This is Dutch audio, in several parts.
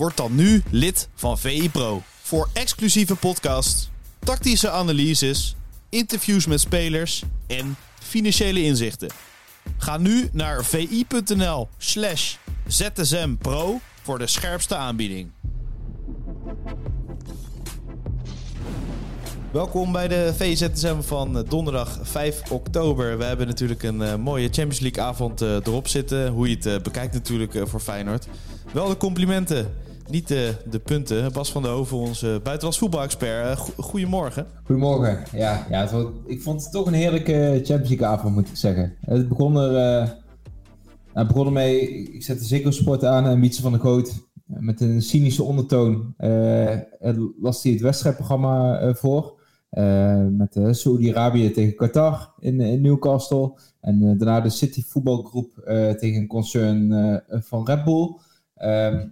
Word dan nu lid van VI Pro. Voor exclusieve podcasts, tactische analyses, interviews met spelers en financiële inzichten. Ga nu naar vi.nl slash zsmpro voor de scherpste aanbieding. Welkom bij de VZSM van eh, donderdag 5 oktober. We hebben natuurlijk een uh, mooie Champions League avond uh, erop zitten. Hoe je het bekijkt natuurlijk voor Feyenoord. Wel de complimenten, niet de, de punten. Bas van der Hoven, onze buitenlands voetbalexpert. goedemorgen. Goedemorgen. Ja, ja het was, ik vond het toch een heerlijke Champions League avond moet ik zeggen. Het begon er... Nou, het begon ermee, ik zette Ziggo Sport aan en Wietse van der Goot met een cynische ondertoon las hij het wedstrijdprogramma voor. Uh, met uh, Saudi-Arabië tegen Qatar in, in Newcastle. En uh, daarna de City voetbalgroep tegen een concern van Red Bull. Ehm,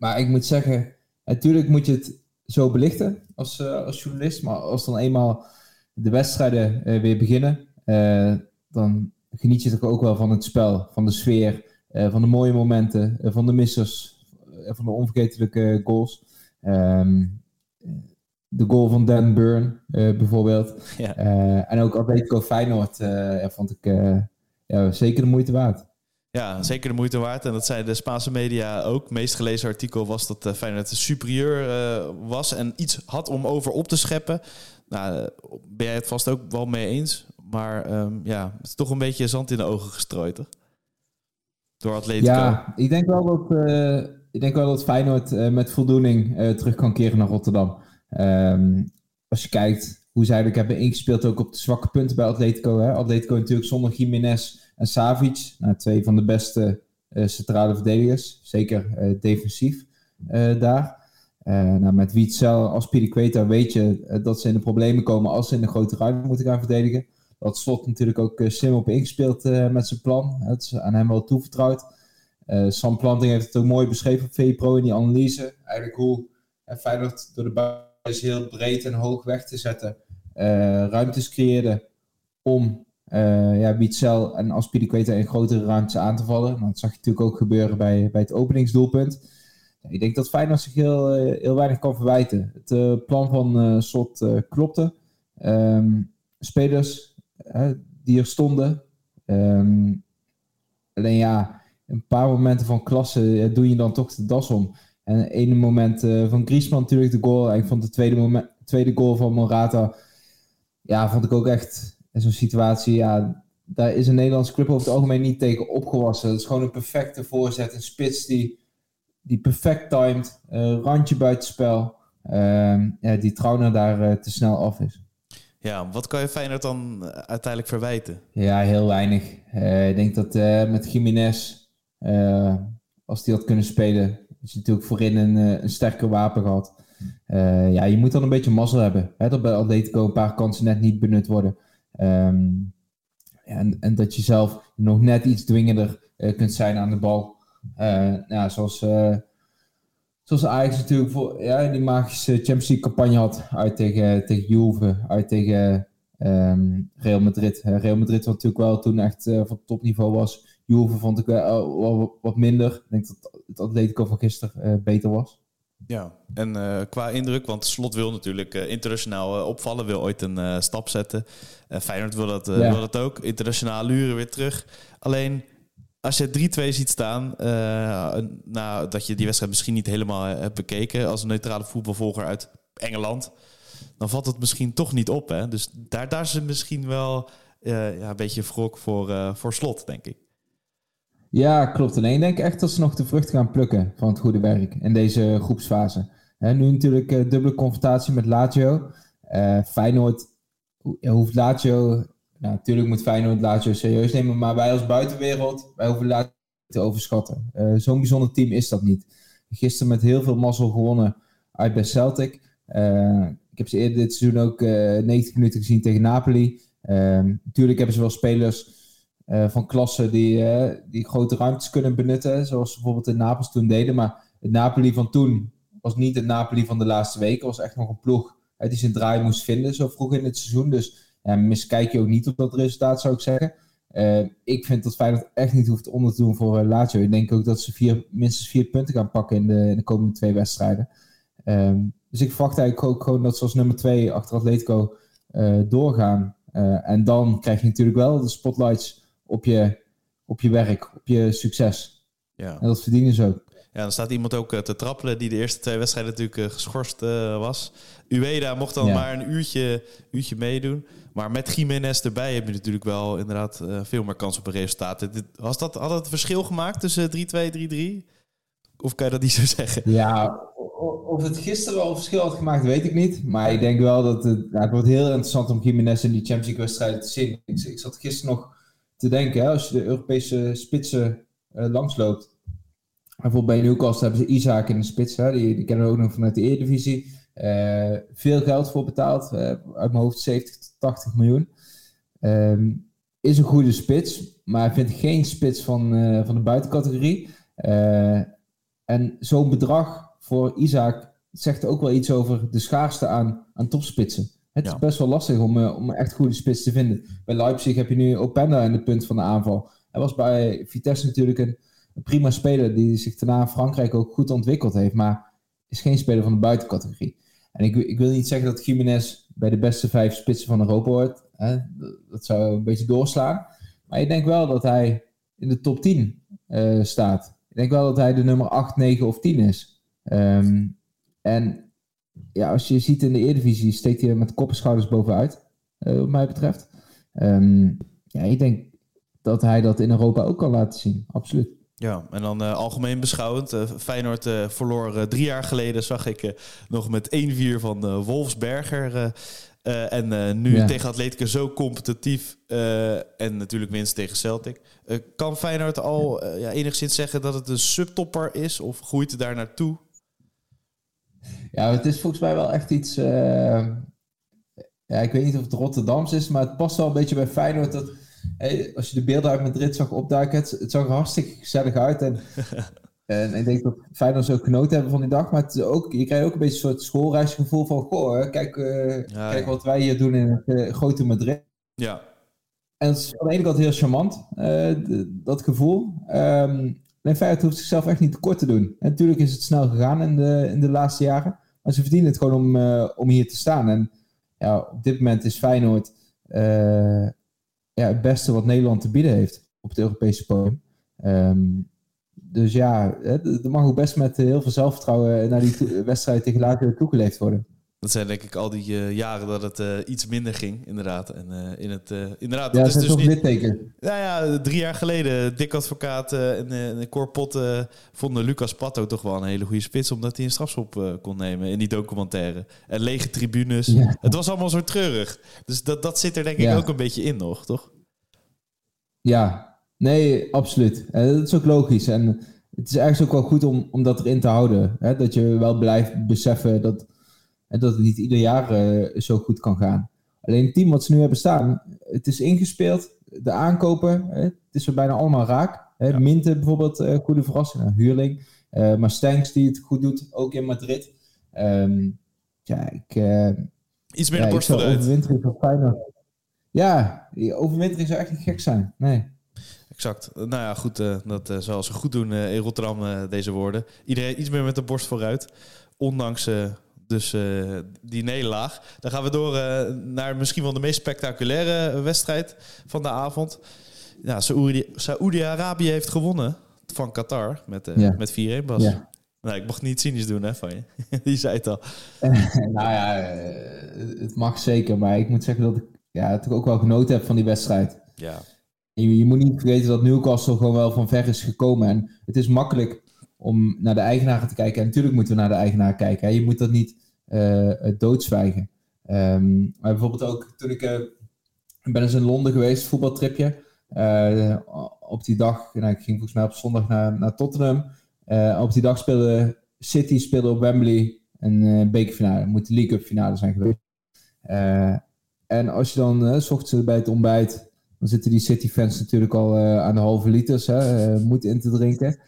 maar ik moet zeggen, natuurlijk moet je het zo belichten als, als journalist. Maar als dan eenmaal de wedstrijden weer beginnen, dan geniet je toch ook wel van het spel, van de sfeer, van de mooie momenten, van de missers, van de onvergetelijke goals. Um, de goal van Dan Burn bijvoorbeeld. Ja. En ook Atletico Feyenoord vond ik ja, zeker de moeite waard. Ja, zeker de moeite waard. En dat zei de Spaanse media ook. Meest gelezen artikel was dat uh, Feyenoord superieur was en iets had om over op te scheppen. Nou, ben jij het vast ook wel mee eens. Maar um, ja, het is toch een beetje zand in de ogen gestrooid, toch? Door Atletico. Ja, ik denk wel dat, ik denk wel dat Feyenoord met voldoening terug kan keren naar Rotterdam. Um, als je kijkt hoe zij eigenlijk hebben ingespeeld ook op de zwakke punten bij Atletico. Hè? Atletico natuurlijk zonder Jiménez en Savic. Nou, twee van de beste uh, centrale verdedigers. Zeker uh, defensief uh, daar. nou, met Witzel als Piriqueta weet je dat ze in de problemen komen als ze in de grote ruimte moeten gaan verdedigen. Dat slot natuurlijk ook slim op ingespeeld met zijn plan. Het aan hem wel toevertrouwd. Sam Planting heeft het ook mooi beschreven op VPRO in die analyse. Eigenlijk hoe Feyenoord door de buiten is heel breed en hoog weg te zetten. Uh, ruimtes creëren om uh, ja, Witzel en Aspilicueta in grotere ruimtes aan te vallen. Nou, dat zag je natuurlijk ook gebeuren bij, bij het openingsdoelpunt. ik denk dat Feyenoord zich heel, eh, heel weinig kan verwijten. Het plan van uh, Slot klopte. Um, spelers die er stonden. Um, alleen ja, een paar momenten van klasse doe je dan toch de das om. En ene moment van Griezmann natuurlijk de goal. En ik vond de tweede, moment, tweede goal van Morata... Ja, vond ik ook echt zo'n situatie... Ja, daar is een Nederlandse club over het algemeen niet tegen opgewassen. Het is gewoon een perfecte voorzet. Een spits die, die perfect timed. Uh, randje buitenspel. Uh, ja, die Trauner daar uh, te snel af is. Ja, wat kan je Feyenoord dan uiteindelijk verwijten? Ja, heel weinig. ik denk dat met Jiménez... als die had kunnen spelen is natuurlijk voorin een, eh, een sterker wapen gehad. Ja, je moet dan een beetje mazzel hebben. Hè, dat bij Atletico een paar kansen net niet benut worden. Um, en, en dat je zelf nog net iets dwingender uh, kunt zijn aan de bal. Uh, ja, zoals, zoals Ajax natuurlijk voor, ja, die magische Champions League campagne had. Uit tegen, tegen Juve, uit tegen um, Real Madrid. Real Madrid wat natuurlijk wel toen echt van topniveau was. Juve vond ik wel, wat minder. Ik denk dat het Atletico van gisteren uh, beter was. Ja, en uh, qua indruk, want Slot wil natuurlijk uh, internationaal opvallen, wil ooit een stap zetten. Feyenoord wil dat, ja. wil dat ook. Internationaal luren weer terug. Alleen als je 3-2 ziet staan, nou, dat je die wedstrijd misschien niet helemaal hebt bekeken als een neutrale voetbalvolger uit Engeland, dan valt het misschien toch niet op. Hè? Dus daar, daar is misschien wel ja, een beetje wrok voor, voor Slot, denk ik. Ja, klopt. En ik denk echt dat ze nog de vrucht gaan plukken van het goede werk in deze groepsfase. nu natuurlijk uh, dubbele confrontatie met Lazio. Uh, Feyenoord hoeft Lazio... Nou, natuurlijk moet Feyenoord Lazio serieus nemen, maar wij als buitenwereld, wij hoeven Lazio te overschatten. Zo'n bijzonder team is dat niet. gisteren met heel veel mazzel gewonnen uit bij Celtic. ik heb ze eerder dit seizoen ook 90 minuten gezien tegen Napoli. natuurlijk hebben ze wel spelers van klasse die, die grote ruimtes kunnen benutten. Zoals bijvoorbeeld de Napels toen deden. Maar het Napoli van toen was niet het Napoli van de laatste weken. was echt nog een ploeg die zijn draai moest vinden zo vroeg in het seizoen. Dus miskijk je ook niet op dat resultaat, zou ik zeggen. Uh, ik vind dat Feyenoord echt niet hoeft onder te doen voor uh, Lazio. Ik denk ook dat ze vier, minstens vier punten gaan pakken in de, in de komende twee wedstrijden. Um, dus ik verwacht eigenlijk ook gewoon dat ze als nummer twee achter Atletico uh, doorgaan. en dan krijg je natuurlijk wel de spotlights op je, op je werk, op je succes. Ja. En dat verdienen ze ook. Ja, dan staat iemand ook te trappelen die de eerste twee wedstrijden natuurlijk geschorst was. Ueda mocht dan maar een uurtje, uurtje meedoen. Maar met Jiménez erbij heb je natuurlijk wel inderdaad uh, veel meer kans op een resultaat. Was dat, had het verschil gemaakt tussen 3-2, 3-3? Of kan je dat niet zo zeggen? Ja, of het gisteren wel verschil had gemaakt, weet ik niet. Maar ik denk wel dat het, het wordt heel interessant om Jiménez in die Champions League wedstrijd te zien. Ik, ik zat gisteren nog te denken, hè, als je de Europese spitsen uh, langsloopt. Bijvoorbeeld bij Newcastle hebben ze Isaac in de spits. Hè, die, die kennen we ook nog vanuit de Eredivisie. Uh, veel geld voor betaald, uh, uit mijn hoofd 70 tot 80 miljoen. Um, is een goede spits, maar hij vindt geen spits van, van de buitencategorie. en zo'n bedrag voor Isaac zegt ook wel iets over de schaarste aan, aan topspitsen. Het is best wel lastig om, om een echt goede spits te vinden. Bij Leipzig heb je nu Openda in het punt van de aanval. Hij was bij Vitesse natuurlijk een, een prima speler die zich daarna in Frankrijk ook goed ontwikkeld heeft. Maar is geen speler van de buitencategorie. En ik, ik wil niet zeggen dat Jiménez bij de beste vijf spitsen van Europa hoort. Hè? Dat zou een beetje doorslaan. Maar ik denk wel dat hij in de top 10 uh, eh, staat. Ik denk wel dat hij de nummer 8, 9 of 10 is. Um, en ja, als je ziet in de Eredivisie, steekt hij met kop en schouders bovenuit. Uh, wat mij betreft. Um, ja, ik denk dat hij dat in Europa ook kan laten zien. Absoluut. Ja, en dan uh, algemeen beschouwend. Uh, Feyenoord uh, verloor drie jaar geleden, zag ik nog met 1-4 van Wolfsberger. en nu tegen Atletico zo competitief. en natuurlijk winst tegen Celtic. kan Feyenoord al ja, enigszins zeggen dat het een subtopper is? Of groeit het daar naartoe? Ja, het is volgens mij wel echt iets... ja, ik weet niet of het Rotterdams is, maar het past wel een beetje bij Feyenoord... dat als je de beelden uit Madrid zag opduiken, het, het zag er hartstikke gezellig uit. En, en ik denk dat Feyenoord zo genoten hebben van die dag. Maar het is ook, je krijgt ook een beetje een soort schoolreisgevoel van... Goh, kijk, uh, kijk wat wij hier doen in het uh, grote Madrid. Ja. En het is aan de ene kant heel charmant, dat gevoel. Um, en Feyenoord hoeft zichzelf echt niet tekort te doen. En natuurlijk is het snel gegaan in de, in de laatste jaren. Maar ze verdienen het gewoon om, om hier te staan. En ja, op dit moment is Feyenoord ja, het beste wat Nederland te bieden heeft op het Europese podium. Um, dus ja, er mag ook best met heel veel zelfvertrouwen naar die wedstrijd tegen Lazio toegeleefd worden. Dat zijn denk ik al die uh, jaren dat het uh, iets minder ging, inderdaad. En uh, in het, inderdaad, ja, dat is dus niet... litteken. Nou ja, drie jaar geleden, Dick Advocaat en, en Cor vonden Lucas Patto toch wel een hele goede spits, omdat hij een strafschop kon nemen in die documentaire. En lege tribunes. Ja. Het was allemaal zo treurig. Dus dat, dat zit er denk ik ook een beetje in nog, toch? Ja, nee, absoluut. dat is ook logisch. En het is ergens ook wel goed om, om dat erin te houden. Hè? Dat je wel blijft beseffen dat en dat het niet ieder jaar uh, zo goed kan gaan. Alleen het team wat ze nu hebben staan, het is ingespeeld. De aankopen, hè, het is er bijna allemaal raak. Hè. Ja. Minte bijvoorbeeld, uh, goede verrassing. Nou, huurling. Uh, maar Stanks die het goed doet, ook in Madrid. Um, ja, ik... Iets meer ja, borst vooruit. Overwintering van Feyenoord. Ja, overwintering zou echt niet gek zijn. Nee. Exact. Nou ja, goed, dat zal ze goed doen in Rotterdam, deze woorden. Iedereen iets meer met de borst vooruit. Ondanks dus uh, die nederlaag. Dan gaan we door uh, naar misschien wel de meest spectaculaire wedstrijd van de avond. Ja, Saoedi-Arabië heeft gewonnen van Qatar met, uh, ja. met 4-1 Bas. Ja. Nou, ik mocht niet cynisch doen hè, van je. Die zei het al. nou ja, het mag zeker. Maar ik moet zeggen dat ik ja, toch ook wel genoten heb van die wedstrijd. Ja. Je, je, moet niet vergeten dat Newcastle gewoon wel van ver is gekomen. En het is makkelijk om naar de eigenaar te kijken. En natuurlijk moeten we naar de eigenaar kijken. Hè. Je moet dat niet uh, doodzwijgen. Um, maar bijvoorbeeld ook toen ik, uh, ben eens in Londen geweest, voetbaltripje. op die dag, nou, ik ging volgens mij op zondag naar, naar Tottenham. op die dag speelde City speelde op Wembley een bekerfinale. Moet de League Cup finale zijn geweest. en als je dan, s ochtends bij het ontbijt, dan zitten die City-fans natuurlijk al aan de halve liters, hè, moed in te drinken.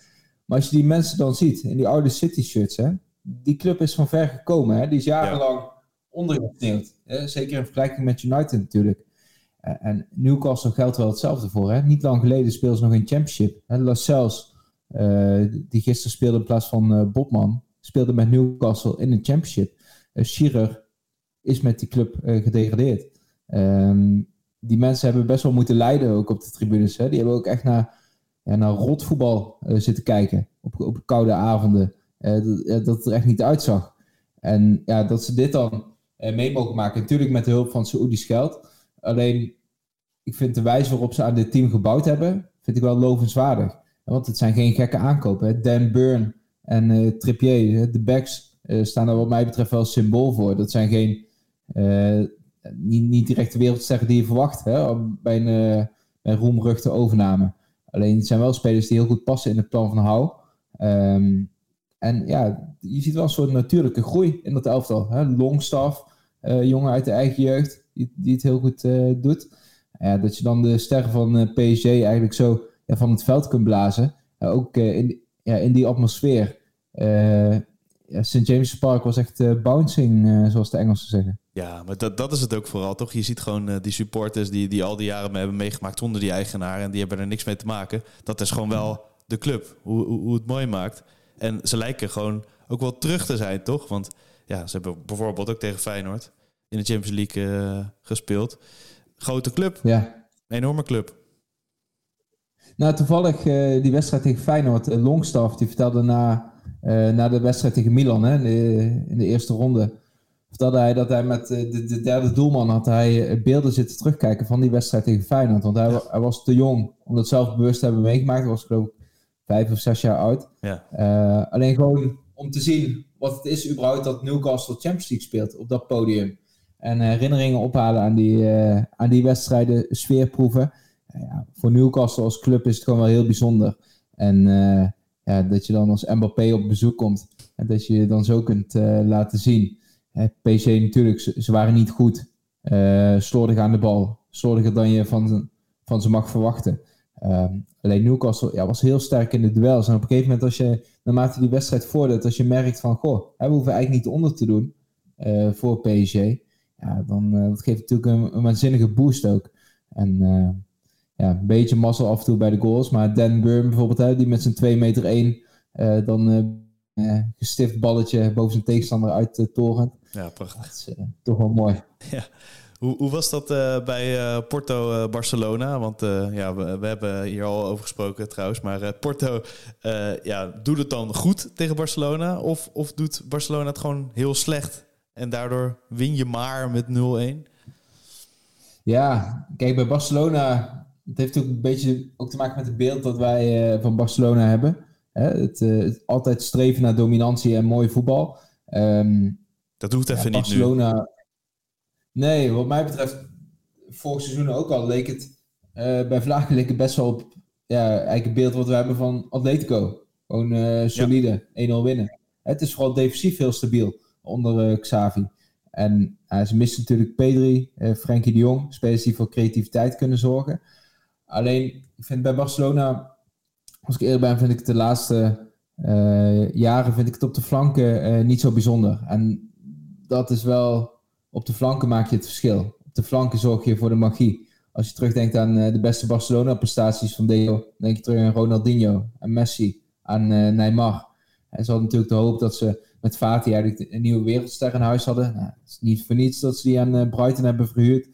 Maar als je die mensen dan ziet in die oude City-shirts, hè, die club is van ver gekomen. Hè? Die is jarenlang ja. ondergesneeuwd. Zeker in vergelijking met United natuurlijk. En Newcastle geldt wel hetzelfde voor. Hè? Niet lang geleden speelden ze nog in Championship. Hè? Lascelles, uh, die gisteren speelde in plaats van uh, Botman, speelde met Newcastle in een Championship. Uh, is met die club gedegradeerd. Um, die mensen hebben best wel moeten lijden ook op de tribunes. Hè? Die hebben ook echt naar, ja, naar rotvoetbal zitten kijken op, op koude avonden. Dat, dat, het er echt niet uitzag. En ja, dat ze dit dan mee mogen maken. Natuurlijk met de hulp van Saoedisch geld. Alleen, ik vind de wijze waarop ze aan dit team gebouwd hebben, vind ik wel lovenswaardig. Want het zijn geen gekke aankopen. Hè? Dan Burn en uh, Trippier, de backs, staan er wat mij betreft wel symbool voor. Dat zijn geen, niet, niet direct de wereldsterren die je verwacht hè? bij een, bij roemruchte overname. Alleen het zijn wel spelers die heel goed passen in het plan van Hou. Um, en ja, je ziet wel een soort natuurlijke groei in dat elftal. Hè? Longstaff, jongen uit de eigen jeugd die, die het heel goed uh, doet. Ja, dat je dan de sterren van eh, PSG eigenlijk zo van het veld kunt blazen. ook in, ja, in die atmosfeer. Ja, St. James Park was echt bouncing, zoals de Engelsen zeggen. Ja, maar dat, dat is het ook vooral, toch? Je ziet gewoon die supporters die, die al die jaren hebben meegemaakt zonder die eigenaar. En die hebben er niks mee te maken. Dat is gewoon wel de club, hoe, hoe, hoe het mooi maakt. En ze lijken gewoon ook wel terug te zijn, toch? Want ja, ze hebben bijvoorbeeld ook tegen Feyenoord in de Champions League gespeeld. Grote club. Ja. Enorme club. Nou, toevallig die wedstrijd tegen Feyenoord, Longstaff, die vertelde na, na de wedstrijd tegen Milan hè, in, de, in de eerste ronde, vertelde hij dat hij met de, de, derde doelman had hij beelden zitten terugkijken van die wedstrijd tegen Feyenoord. Want hij, hij was te jong om dat zelf bewust te hebben meegemaakt. Hij was geloof ik vijf of zes jaar oud. Ja. alleen gewoon om te zien wat het is überhaupt dat Newcastle Champions League speelt op dat podium. En herinneringen ophalen aan die, uh, aan die wedstrijden, sfeerproeven. ja, voor Newcastle als club is het gewoon wel heel bijzonder. En ja, dat je dan als Mbappé op bezoek komt. En dat je je dan zo kunt uh, laten zien. PC natuurlijk, ze, waren niet goed. slordig aan de bal. Slordiger dan je van, van ze mag verwachten. Um, alleen Newcastle ja, was heel sterk in de duels. En op een gegeven moment, als je, naarmate die wedstrijd voordat, als je merkt van, goh, we hoeven eigenlijk niet onder te doen voor PSG ja, dan uh, dat geeft natuurlijk een, waanzinnige boost ook. En ja, een beetje mazzel af en toe bij de goals. Maar Dan Burn bijvoorbeeld, hè, die met zijn 2 meter 1 uh, dan gestift balletje boven zijn tegenstander uit de toren. Ja, prachtig. Dat is toch wel mooi. Ja. Hoe, hoe was dat bij Porto-Barcelona? Want ja, we, we, hebben hier al over gesproken trouwens. Maar Porto ja, doet het dan goed tegen Barcelona? Of, of doet Barcelona het gewoon heel slecht en daardoor win je maar met 0-1. Ja, kijk, bij Barcelona... Het heeft ook een beetje ook te maken met het beeld dat wij uh, van Barcelona hebben. Hè? Het, uh, het, altijd streven naar dominantie en mooi voetbal. Um, dat hoeft even ja, Barcelona, niet nu. Nee, wat mij betreft, vorig seizoen ook al, leek het uh, bij Vlagen leek het best wel op ja, eigenlijk het beeld wat we hebben van Atletico. Gewoon solide, ja. 1-0 winnen. Het is vooral defensief heel stabiel onder uh, Xavi. En ze missen natuurlijk Pedri, Frenkie de Jong, spelers die voor creativiteit kunnen zorgen. Alleen, ik vind bij Barcelona, als ik eerlijk ben, vind ik de laatste jaren vind ik het op de flanken niet zo bijzonder. En dat is wel, op de flanken maak je het verschil. Op de flanken zorg je voor de magie. Als je terugdenkt aan de beste Barcelona-prestaties van Deo, denk je terug aan Ronaldinho, aan Messi, aan Neymar. En ze hadden natuurlijk de hoop dat ze met Fati eigenlijk een nieuwe wereldster in huis hadden. Nou, het is niet voor niets dat ze die aan Brighton hebben verhuurd.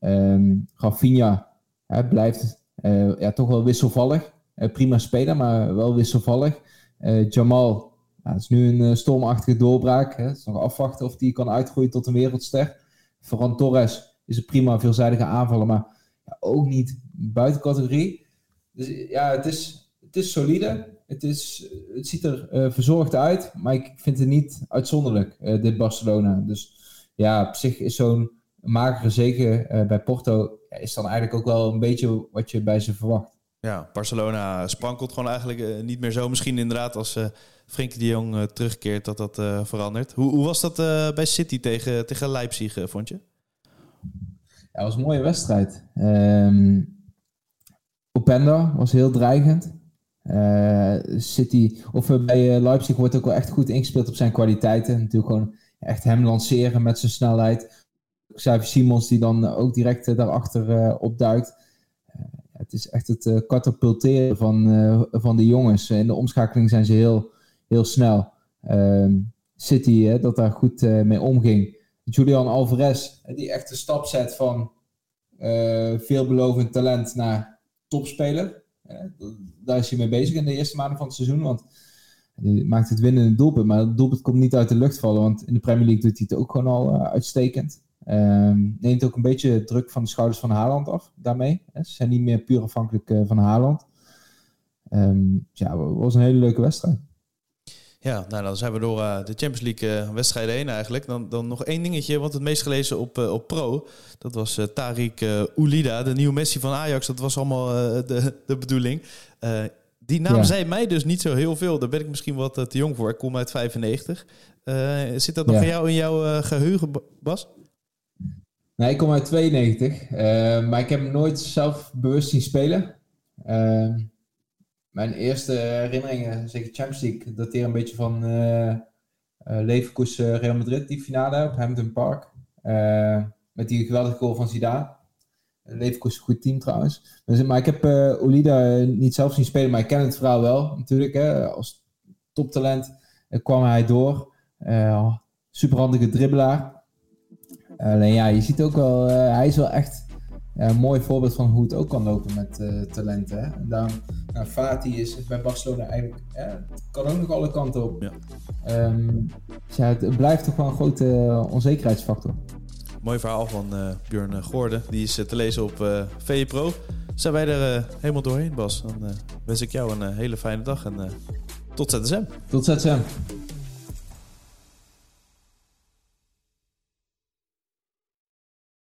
Um, Rafinha hè, blijft uh, ja, toch wel wisselvallig. Uh, prima speler, maar wel wisselvallig. Jamal, nou, is nu een stormachtige doorbraak. Hè. Het is nog afwachten of die kan uitgroeien tot een wereldster. Ferran Torres is een prima veelzijdige aanvaller, maar ja, ook niet buiten categorie. Dus ja, het is, het is solide. Het, is, het ziet er verzorgd uit, maar ik vind het niet uitzonderlijk, dit Barcelona. Dus ja, op zich is zo'n magere zege uh, bij Porto is dan eigenlijk ook wel een beetje wat je bij ze verwacht. Ja, Barcelona sprankelt gewoon eigenlijk niet meer zo. Misschien inderdaad als Frenkie de Jong terugkeert, dat dat verandert. Hoe, hoe was dat bij City tegen, tegen Leipzig, vond je? Ja, het was een mooie wedstrijd. Um, Openda was heel dreigend. City, of bij Leipzig wordt ook wel echt goed ingespeeld op zijn kwaliteiten. Natuurlijk gewoon echt hem lanceren met zijn snelheid. Xavier Simons die dan ook direct uh, daarachter uh, opduikt. Het is echt het katapulteren van, van de jongens. In de omschakeling zijn ze heel, heel snel. Ehm, City, dat daar goed mee omging. Julian Alvarez, die echt de stap zet van veelbelovend talent naar topspeler. daar is hij mee bezig in de eerste maanden van het seizoen. Want hij maakt het winnende doelpunt, maar het doelpunt komt niet uit de lucht vallen. Want in de Premier League doet hij het ook gewoon al uitstekend. Um, neemt ook een beetje druk van de schouders van Haaland af daarmee. Ze zijn niet meer puur afhankelijk uh, van Haaland. Um, ja, het was een hele leuke wedstrijd. Ja, nou dan zijn we door uh, de Champions League uh, wedstrijden heen eigenlijk. Dan, dan nog één dingetje, want het meest gelezen op, uh, op Pro. Dat was Tariq Oulida, de nieuwe Messi van Ajax. Dat was allemaal de, de bedoeling. die naam ja. zei mij dus niet zo heel veel. Daar ben ik misschien wat te jong voor. Ik kom uit 95. zit dat nog ja. van jou in jouw geheugen, Bas? Nee, ik kom uit 92, uh, maar ik heb hem nooit zelf bewust zien spelen. Uh, mijn eerste herinneringen, zeker Champions League, dateren een beetje van uh, Leverkusen Real Madrid, die finale op Hampton Park. met die geweldige goal van Zidane. Leverkusen goed team trouwens. Dus, maar ik heb Olida niet zelf zien spelen, maar ik ken het verhaal wel natuurlijk. Hè. Als toptalent kwam hij door. superhandige dribbelaar. Alleen ja, je ziet ook wel, uh, hij is wel echt ja, een mooi voorbeeld van hoe het ook kan lopen met uh, talenten. Hè? En daarom, nou, Fati is bij Barcelona eigenlijk, ja, kan ook nog alle kanten op. Ja. Um, dus ja, het blijft toch wel een grote onzekerheidsfactor. Mooi verhaal van uh, Björn Gordon, die is te lezen op uh, VE Pro. Zijn wij er helemaal doorheen, Bas? Dan wens ik jou een hele fijne dag en tot ZSM. Tot ZSM.